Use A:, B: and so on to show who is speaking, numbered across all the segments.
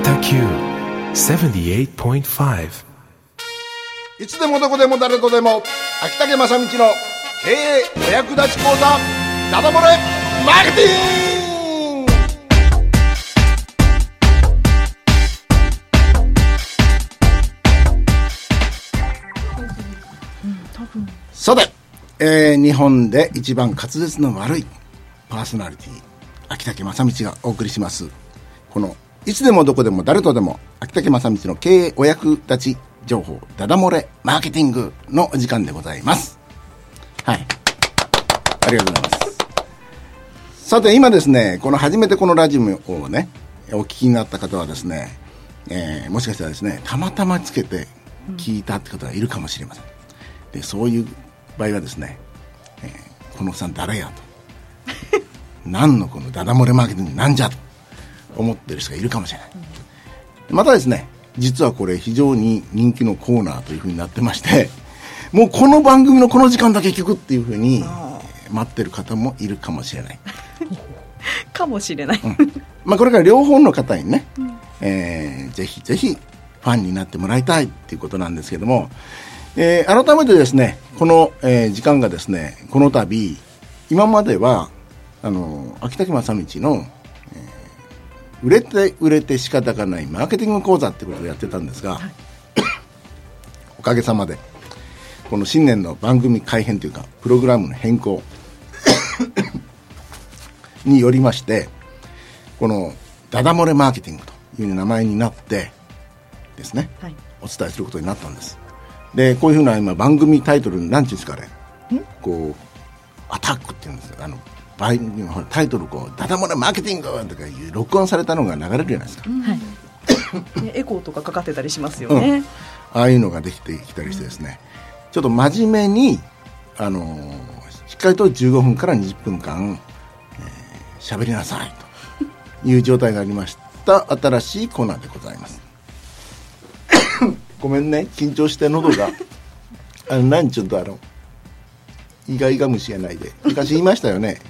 A: 北九78.5
B: いつでもどこでも誰とでも秋竹正道の経営お役立ち講座ダダ漏れマーケティング！さて、えー日本で一番滑舌の悪いパーソナリティ秋竹正道がお送りします。このいつでもどこでも誰とでも秋竹正道の経営お役立ち情報ダダ漏れマーケティングのお時間でございます。はい。ありがとうございます。さて今ですねこの初めてこのラジオをねお聞きになった方はですね、えーもしかしたらですねたまたまつけて聞いたって方がいるかもしれません。でそういう場合はですね、えーこのおっさん誰やと。何のこのダダ漏れマーケティングなんじゃと思ってる人がいるかもしれない、またですね実はこれ非常に人気のコーナーというふうになってましてもうこの番組のこの時間だけ聞くっていうふうに待ってる方もいるかもしれない。
C: かもしれない、
B: まあこれから両方の方にね、えーぜひぜひファンになってもらいたいっていうことなんですけども、えー改めてですねこの、えー時間がですねこの度今まではあの秋竹正道の、えー売れて売れて仕方がないマーケティング講座ってことをやってたんですが、おかげさまでこの新年の番組改編というかプログラムの変更 によりましてこのダダ漏れマーケティングという名前になってですね、
C: はい。
B: お伝えすることになったんです。でこういうふうな今番組タイトルなんていうんですかね。こうアタックっていうんですかあのタイトルこうダダ漏れマーケティングとかいう録音されたのが流れるじゃないですか、
C: ねエコーとかかかってたりしますよ
B: うん。
C: ね、
B: ああいうのができてきたりしてですね、ちょっと真面目に、あのーしっかりと15分から20分間喋、喋りなさいという状態がありました。新しいコーナーでございます。ごめんね。緊張して喉が。あの何ちょっとあのイガイガ虫やないで。昔言いましたよね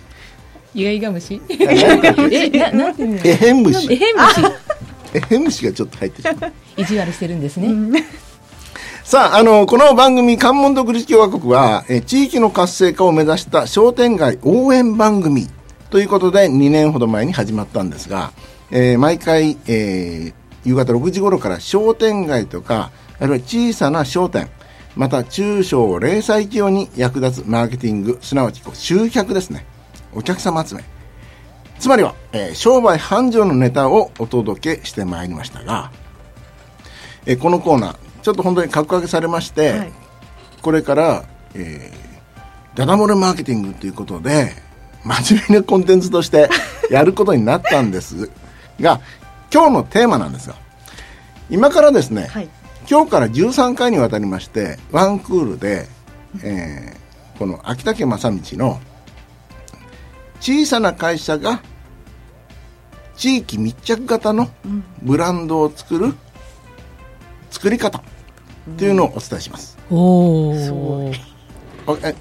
D: イガイガ虫え、な、なんていうの？
B: えへん虫
D: えへん虫
B: えへん虫がちょっと入ってしまう
D: 意地悪してるんですね。
B: さあ、あの、この番組、関門独立共和国は、えー地域の活性化を目指した商店街応援番組ということで、2年ほど前に始まったんですが、えー毎回、えー夕方6時頃から商店街とか、あるいは小さな商店、また中小零細企業に役立つマーケティング、すなわち集客ですね。お客様集め。つまりは、えー商売繁盛のネタをお届けしてまいりましたが、えーこのコーナーちょっと本当に格上げされまして、
C: はい。
B: これから、えーダダ漏れマーケティングということで真面目なコンテンツとして やることになったんですが今日のテーマなんですが今からですね、
C: はい。
B: 今日から13回にわたりましてワンクールで、えーこの秋田県正道の小さな会社が地域密着型のブランドを作る作り方っていうのをお伝えします。
D: お
C: すご
D: お。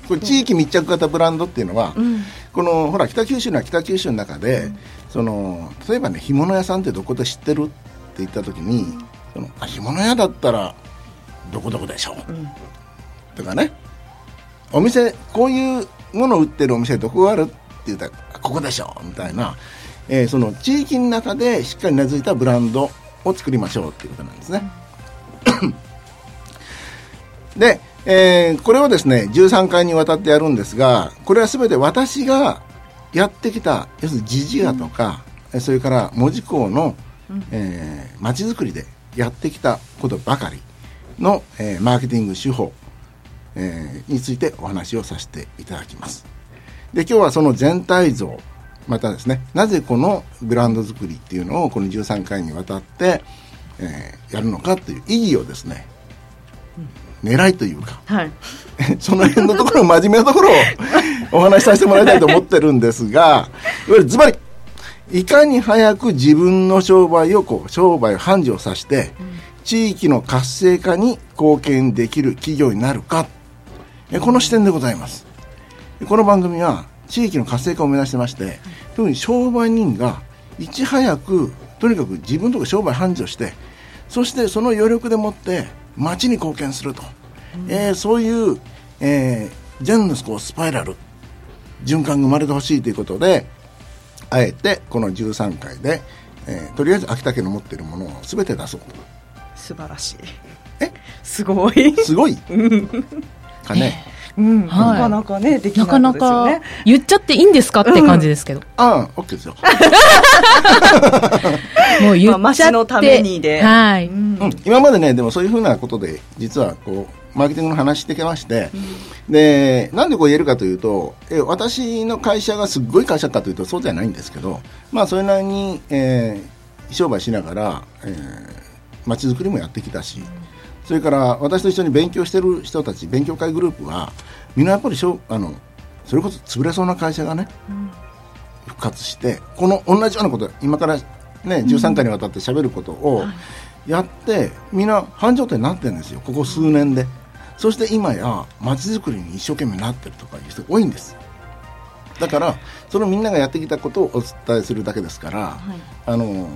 B: これ地域密着型ブランドっていうのは、このほら北九州のは北九州の中で、その例えばね干物屋さんってどこで知ってるって言った時に、そのあ干物屋だったらどこどこでしょう、とかね。お店こういうものを売ってるお店どこがある？って言ったらあここでしょうみたいな、えーその地域の中でしっかり根付いたブランドを作りましょうっていうことなんですね。で、えーこれをですね13回にわたってやるんですがこれは全て私がやってきた要するに時事画とか、えそれから文字工のえー街づくりでやってきたことばかりの、えーマーケティング手法、えーについてお話をさせていただきますで今日はその全体像またですねなぜこのブランド作りっていうのをこの13回にわたって、えーやるのかという意義をですね狙いというか
C: はい。
B: その辺のところ、真面目なところを お話しさせてもらいたいと思ってるんですが、いわゆるズバリ、いかに早く自分の商売をこう、商売を繁盛させて、地域の活性化に貢献できる企業になるか、えこの視点でございます。この番組は地域の活性化を目指してまして、特に商売人がいち早くとにかく自分とか商売繁盛してそしてその余力でもって町に貢献すると、えーそういう、えー、善のこうスパイラル循環が生まれてほしいということであえてこの13回で、えーとりあえず秋田県の持っているものを全て出そうと。
C: 素晴らしい。
B: え？
C: すごい、
B: すごい？かね
C: うん。
D: はい。
C: なかなかねでき
D: な
C: ないこ
D: かなか
C: とですよね
D: 言っちゃっていいんですかって感じですけど。
B: ああ OK ですよ、
D: もう言っちゃって。
C: まあためにで。
D: はい。
C: うん。
B: うん、今までねでもそういうふうなことで実はこうマーケティングの話してきまして、でなんでこう言えるかというとえ私の会社がすっごい会社かというとそうじゃないんですけどまあそれなりに、えー商売しながら、えー、街づくりもやってきたし、それから私と一緒に勉強してる人たち勉強会グループはみんなやっぱりしょあのそれこそ潰れそうな会社がね、復活してこの同じようなこと今からね13回にわたって喋ることをやって、みんな繁盛店になってるんですよ。ここ数年で。そして今や街づくりに一生懸命なってるとかいう人多いんですだからそのみんながやってきたことをお伝えするだけですから、あの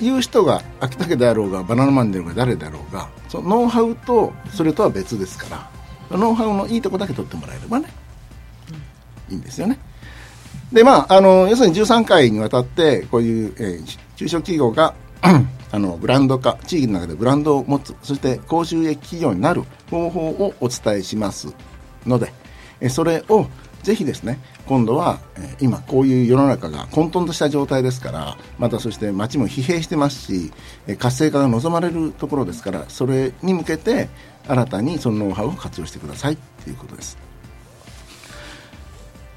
B: 言う人が秋田家であろうがバナナマンであろうが誰であろうがそのノウハウとそれとは別ですからノウハウのいいとこだけ取ってもらえればね、いいんですよね。でまあ、あの要するに13回にわたってこういう、えー中小企業が あのブランド化地域の中でブランドを持つそして高収益企業になる方法をお伝えしますので、えーそれをぜひですね今度は、え今こういう世の中が混沌とした状態ですからまたそして街も疲弊してますし、え活性化が望まれるところですからそれに向けて新たにそのノウハウを活用してくださいということです。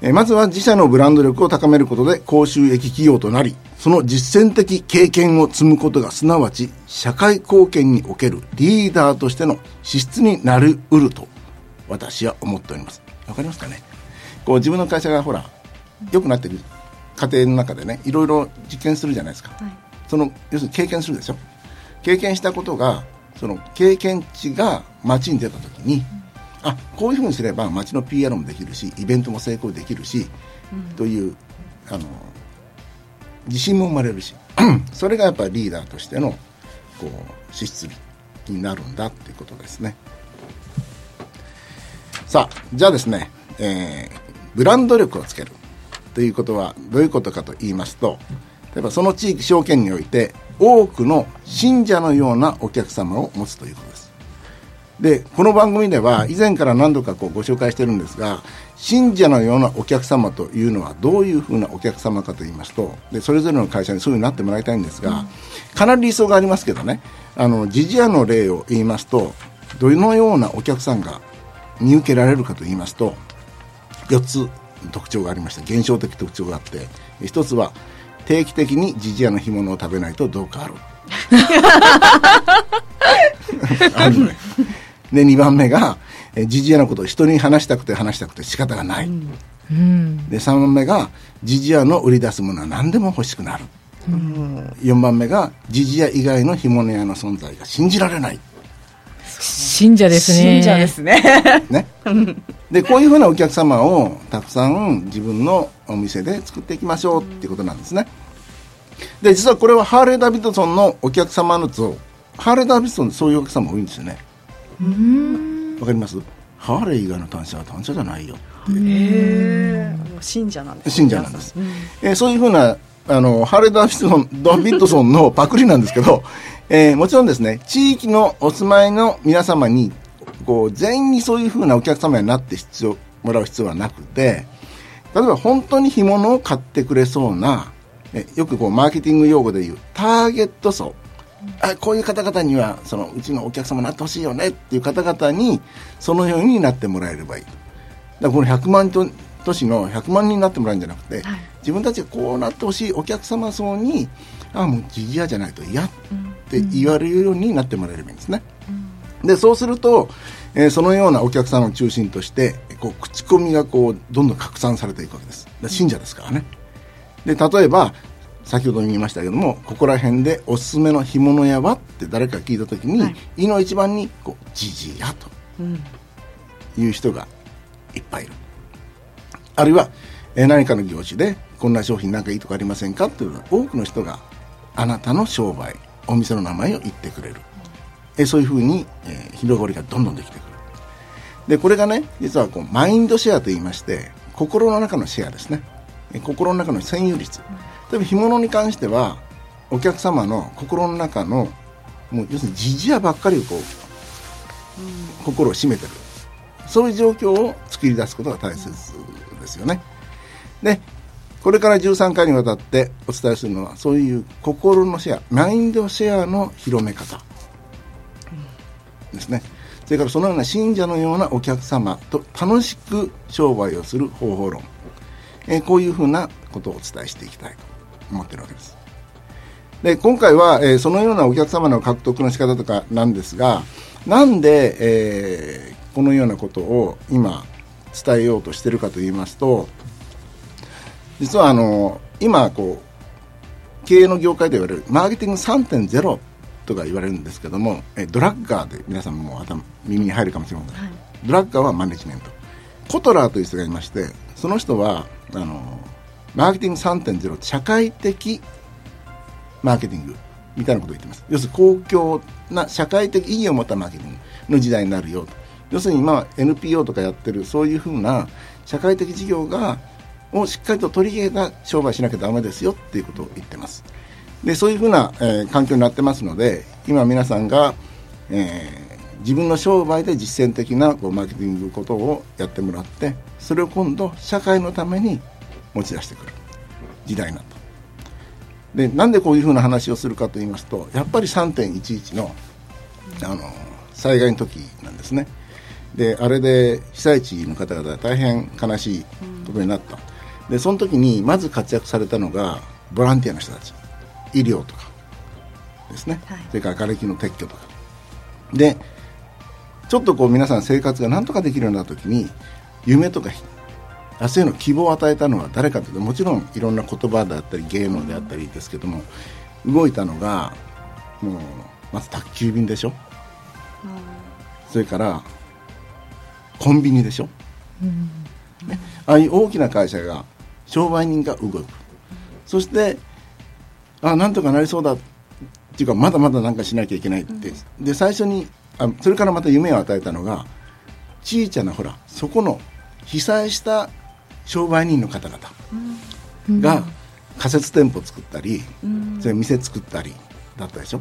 B: えまずは自社のブランド力を高めることで高収益企業となり、その実践的経験を積むことがすなわち社会貢献におけるリーダーとしての資質になりうると私は思っております。わかりますかね？こう自分の会社がほら、良くなってる家庭の中でね、いろいろ実験するじゃないですか。その、要するに経験するでしょ。経験したことが、その経験値が街に出たときに、あこういうふうにすれば街の PR もできるしイベントも成功できるし、というあの自信も生まれるし それがやっぱりリーダーとしてのこう資質になるんだっていうことですね。さあじゃあですね、えーブランド力をつけるということはどういうことかと言いますと例えばその地域証券において多くの信者のようなお客様を持つということです。でこの番組では以前から何度かこうご紹介してるんですが信者のようなお客様というのはどういうふうなお客様かと言いますとでそれぞれの会社にそういうふうになってもらいたいんですが、かなり理想がありますけどねあのジジアの例を言いますとどのようなお客さんが見受けられるかと言いますと4つ特徴がありまして現象的特徴があって1つは定期的にジジアの干物を食べないとどうか ある？あるねで2番目がえジジアのことを人に話したくて話したくて仕方がない、
D: うん。
B: で3番目がジジアの売り出すものは何でも欲しくなる、4番目がジジア以外の干物屋の存在が信じられない。
D: 信者ですね。
C: 信者ですね。
B: ね、でこういうふうなお客様をたくさん自分のお店で作っていきましょうっていうことなんですね。で実はこれはハーレー・ダビッドソンのお客様の像。ハーレー・ダビッドソンってそういうお客様多いんですよね。わかります？ハーレー以外の単車は単車じゃないよ
C: へえ信者なんです。ね
B: 信者なん。です、えーそういうふうなあのハーレー・ダビッドソンダビッドソンのパクリなんですけど、えーもちろんですね地域のお住まいの皆様にこう全員にそういうふうなお客様になって必要もらう必要はなくて例えば本当に干物を買ってくれそうなえよくこうマーケティング用語で言うターゲット層。あこういう方々にはそのうちのお客様になってほしいよねっていう方々にそのようになってもらえればいい。だからこの100万都都市の100万人になってもらうんじゃなくて、自分たちがこうなってほしいお客様層にあもうジジアじゃないと嫌って言われるようになってもらえればいいんですね、でそうすると、えーそのようなお客さんを中心としてこう口コミがこうどんどん拡散されていくわけです。信者ですからね。で例えば先ほど言いましたけどもここら辺でおすすめの干物屋はって誰か聞いた時に、
C: はい。
B: い、の一番にこうジジアと。いう人がいっぱいいる。あるいは、えー何かの業種でこんな商品なんかいいとこありませんかっていうのは多くの人があなたの商売お店の名前を言ってくれる、えそういうふうに、えー、広がりがどんどんできてくる。でこれがね実はこうマインドシェアと言いまして心の中のシェアですね。心の中の占有率。例えば干物に関してはお客様の心の中のもう要するにじじやばっかりをこう、うん、心を占めてる。そういう状況を作り出すことが大切ですよね。でこれから13回にわたってお伝えするのはそういう心のシェアマインドシェアの広め方ですね。それからそのような信者のようなお客様と楽しく商売をする方法論、えー、こういうふうなことをお伝えしていきたいと思ってるわけです。で今回は、えー、そのようなお客様の獲得の仕方とかなんですがなんで、えー、このようなことを今伝えようとしてるかと言いますと実はあの今こう経営の業界で言われるマーケティング3.0とか言われるんですけどもえドラッガーで皆さんも頭耳に入るかもしれません、はい、ドラッガーはマネジメント。コトラーという人がいましてその人はあのマーケティング3.0社会的マーケティングみたいなことを言ってます。要するに公共な社会的意義を持ったマーケティングの時代になるよと。要するに今 NPO とかやってるそういうふうな社会的事業がをしっかりと取り入れた商売しなきゃだめですよっていうことを言ってますでそういうふうな、えー、環境になってますので今皆さんが、えー、自分の商売で実践的なこうマーケティングことをやってもらってそれを今度社会のために持ち出してくる。時代になった。でなんでこういうふうな話をするかと言いますとやっぱり3.11のあの災害の時なんですね。であれで被災地の方々大変悲しいことになった、でその時にまず活躍されたのがボランティアの人たち。医療とかですね、はい、それから瓦礫の撤去とか。でちょっとこう皆さん生活が何とかできるようになった時に夢とか明日への希望を与えたのは誰かというともちろんいろんな言葉であったり芸能であったりですけども動いたのがもうまず宅急便でしょ、うん、それからコンビニでしょ、うん、ね、ああいう大きな会社が商売人が動く。そしてあなんとかなりそうだっていうかまだまだなんかしなきゃいけないって、うん、で最初にあそれからまた夢を与えたのがちいちゃなほらそこの被災した商売人の方々が仮設店舗作ったり、うん、それ店作ったりだったでしょ？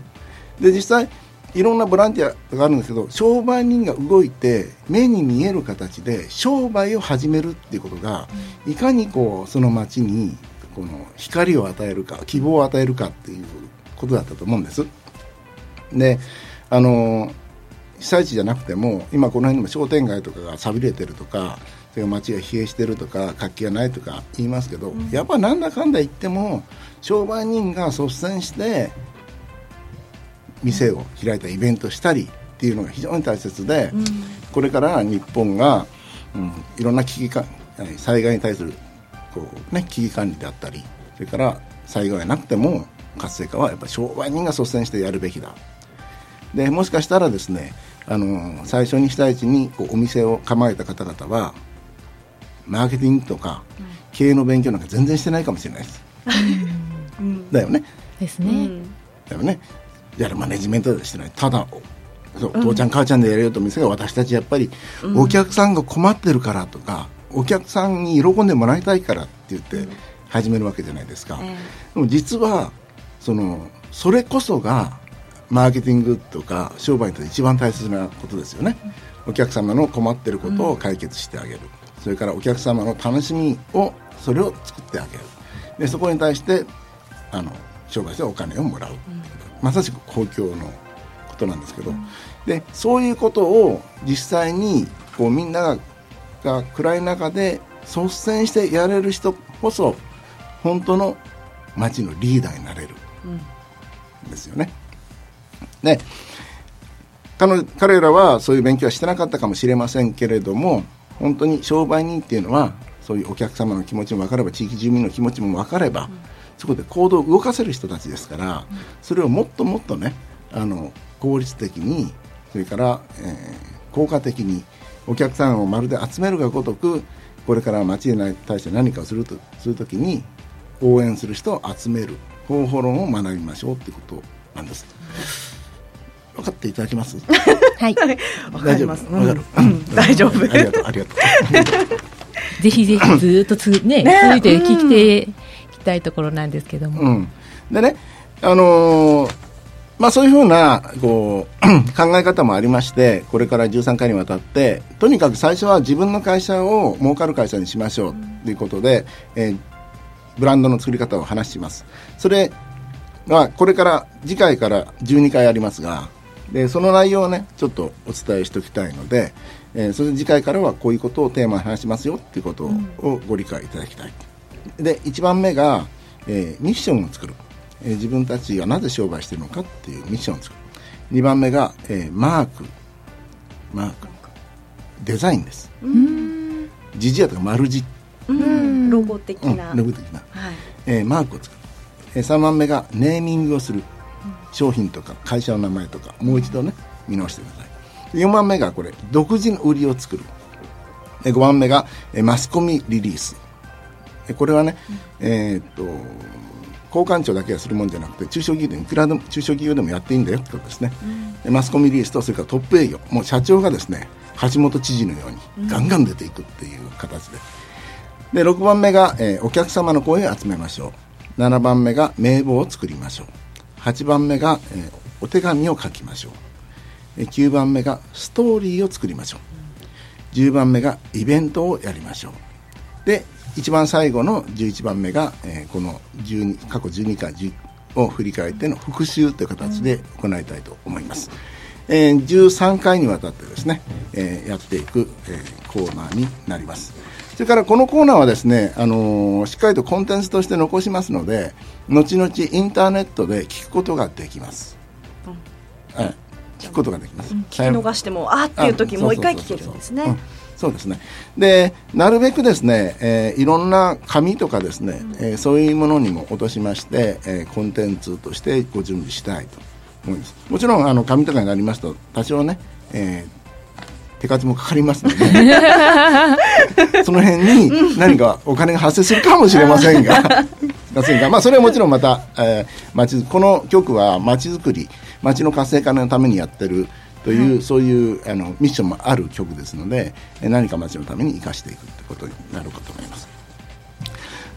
B: で実際いろんなボランティアがあるんですけど商売人が動いて目に見える形で商売を始めるっていうことが、いかにこうその町にこの光を与えるか希望を与えるかっていうことだったと思うんです。であの被災地じゃなくても今この辺でも商店街とかが寂れてるとかそれ街が冷えしてるとか活気がないとか言いますけど、うん、やっぱなんだかんだ言っても商売人が率先して店を開いたイベントしたりっていうのが非常に大切で、うん、これから日本が、うん、いろんな危機か災害に対するこう、ね、危機管理であったりそれから災害がなくても活性化はやっぱり商売人が率先してやるべきだ。でもしかしたらですねあの最初に被災地にこうお店を構えた方々はマーケティングとか経営の勉強なんか全然してないかもしれないです、うん、だよね。
D: ですね。
B: だよね。やるマネジメントでしてない。ただそう父ちゃん母ちゃんでやれよと店が私たちやっぱりお客さんが困ってるからとか、お客さんに喜んでもらいたいからって言って始めるわけじゃないですか、でも実はそのそれこそがマーケティングとか商売と一番大切なことですよね、お客様の困ってることを解決してあげる、うん、それからお客様の楽しみをそれを作ってあげる。でそこに対してあの商売してお金をもらう、うん、まさしく公共のことなんですけど、うん、でそういうことを実際にこうみんながが暗い中で率先してやれる人こそ本当の町のリーダーになれるんですよね。ね彼彼らはそういう勉強はしてなかったかもしれませんけれども本当に商売人っていうのはそういうお客様の気持ちも分かれば地域住民の気持ちも分かれば、うん、そこで行動を動かせる人たちですから、うん、それをもっともっとねあの効率的にそれから、えー、効果的にお客さんをまるで集めるがごとくこれから町に対して何かをするとするときに応援する人を集める方法論を学びましょうってことなんです。分かっていただけます？
D: はい。
C: わかります。
B: 大丈夫わかる、
C: うん。大丈夫。
B: ありがとう。ありがとう。
D: ぜひぜひずーっとつ、ね、
C: ね。
D: 続いて聞いていきたいところなんですけども。
B: うん、でね、あのーまあ、そういうふうなこう 考え方もありましてこれから13回にわたってとにかく最初は自分の会社を儲かる会社にしましょうということで、えーブランドの作り方を話します。それはこれから次回から12回ありますがでその内容をねちょっとお伝えしておきたいので、えーそれ次回からはこういうことをテーマに話しますよっていうことをご理解いただきたい。で1番目が、えーミッションを作る、えー自分たちがなぜ商売しているのかっていうミッションを作る。2番目が、えーマーク。マーク。デザインです。字字やとか丸字、
C: うん。ロゴ的
B: うん
C: な、
B: ロゴ的な、
C: はい。
B: えーマークを作る、えー3番目がネーミングをする。商品とか会社の名前とか。もう一度ね見直してください。4番目がこれ独自の売りを作る。で5番目が、えーマスコミリリース。えこれはね、えーっと交換庁だけがするもんじゃなくて中小企業でいくらでも中小企業でもやっていいんだよってことですね、でマスコミリースとそれからトップ営業もう社長がですね橋本知事のようにガンガン出ていくっていう形で、で6番目が、えーお客様の声を集めましょう。7番目が名簿を作りましょう。8番目が、えーお手紙を書きましょう。9番目がストーリーを作りましょう。10番目がイベントをやりましょう。で一番最後の11番目が、えーこの12過去12回10を振り返っての復習という形で行いたいと思います、えー13回にわたってですね、えーやっていく、えーコーナーになります。それからこのコーナーはですね、あのーしっかりとコンテンツとして残しますので後々インターネットで聞くことができます、はい聞くことができます、
C: 聞き逃してもあーっていう時
B: あ
C: もう一回聞けるんですね。
B: うんそうですね。でなるべくですね、えーいろんな紙とかですね、えーそういうものにも落としまして、えーコンテンツとしてご準備したいと思います。もちろんあの紙とかになりますと多少ね、えー手数もかかりますので その辺に何かお金が発生するかもしれませんが まあ、それはもちろんまた、えー町この局は町づくり町の活性化のためにやってるという、そういうあのミッションもある局ですので何か町のために生かしていくということになるかと思います。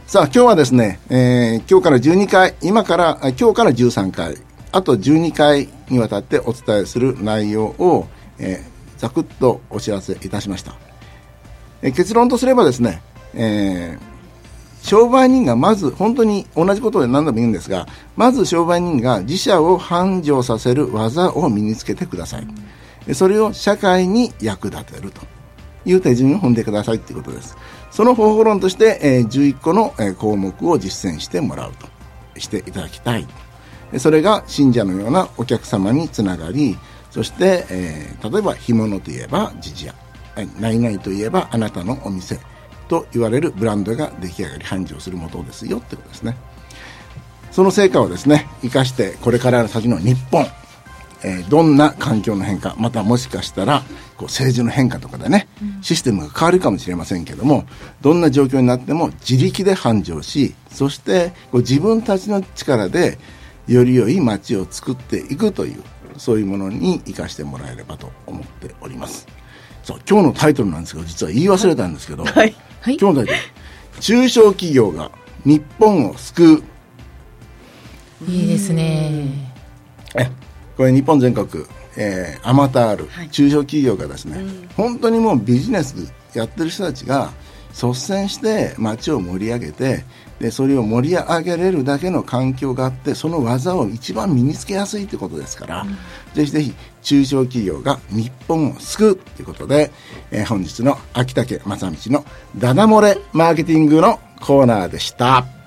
B: さあ今日はですね、えー今日から12回今から今日から13回あと12回にわたってお伝えする内容を、えーざくっとお知らせいたしました。えー結論とすればですね、えー商売人がまず本当に同じことで何度も言うんですがまず商売人が自社を繁盛させる技を身につけてください、それを社会に役立てると。いう手順を踏んでくださいということです。その方法論として、え11個の、え項目を実践してもらうと。していただきたいそれが信者のようなお客様につながりそして、え例えば干物といえばジジヤえー何々といえばあなたのお店。と言われるブランドが出来上がり繁盛する元ですよってことですね。その成果をですね生かしてこれから先の日本、えーどんな環境の変化またもしかしたらこう政治の変化とかでね、システムが変わるかもしれませんけどもどんな状況になっても自力で繁盛しそしてこう自分たちの力でより良い街を作っていくというそういうものに生かしてもらえればと思っております。そう今日のタイトルなんですけど実は言い忘れたんですけど、
C: はい
D: はい。
B: 今日のタイトル中小企業が日本を救う。
D: いいですね。
B: えこれ日本全国、えー、あまたある
C: はい。
B: 中小企業がですね、本当にもうビジネスやってる人たちが率先して街を盛り上げてでそれを盛り上げれるだけの環境があってその技を一番身につけやすいということですから、ぜひぜひ中小企業が日本を救うということで、えー本日の秋竹正道のダダ漏れマーケティングのコーナーでした。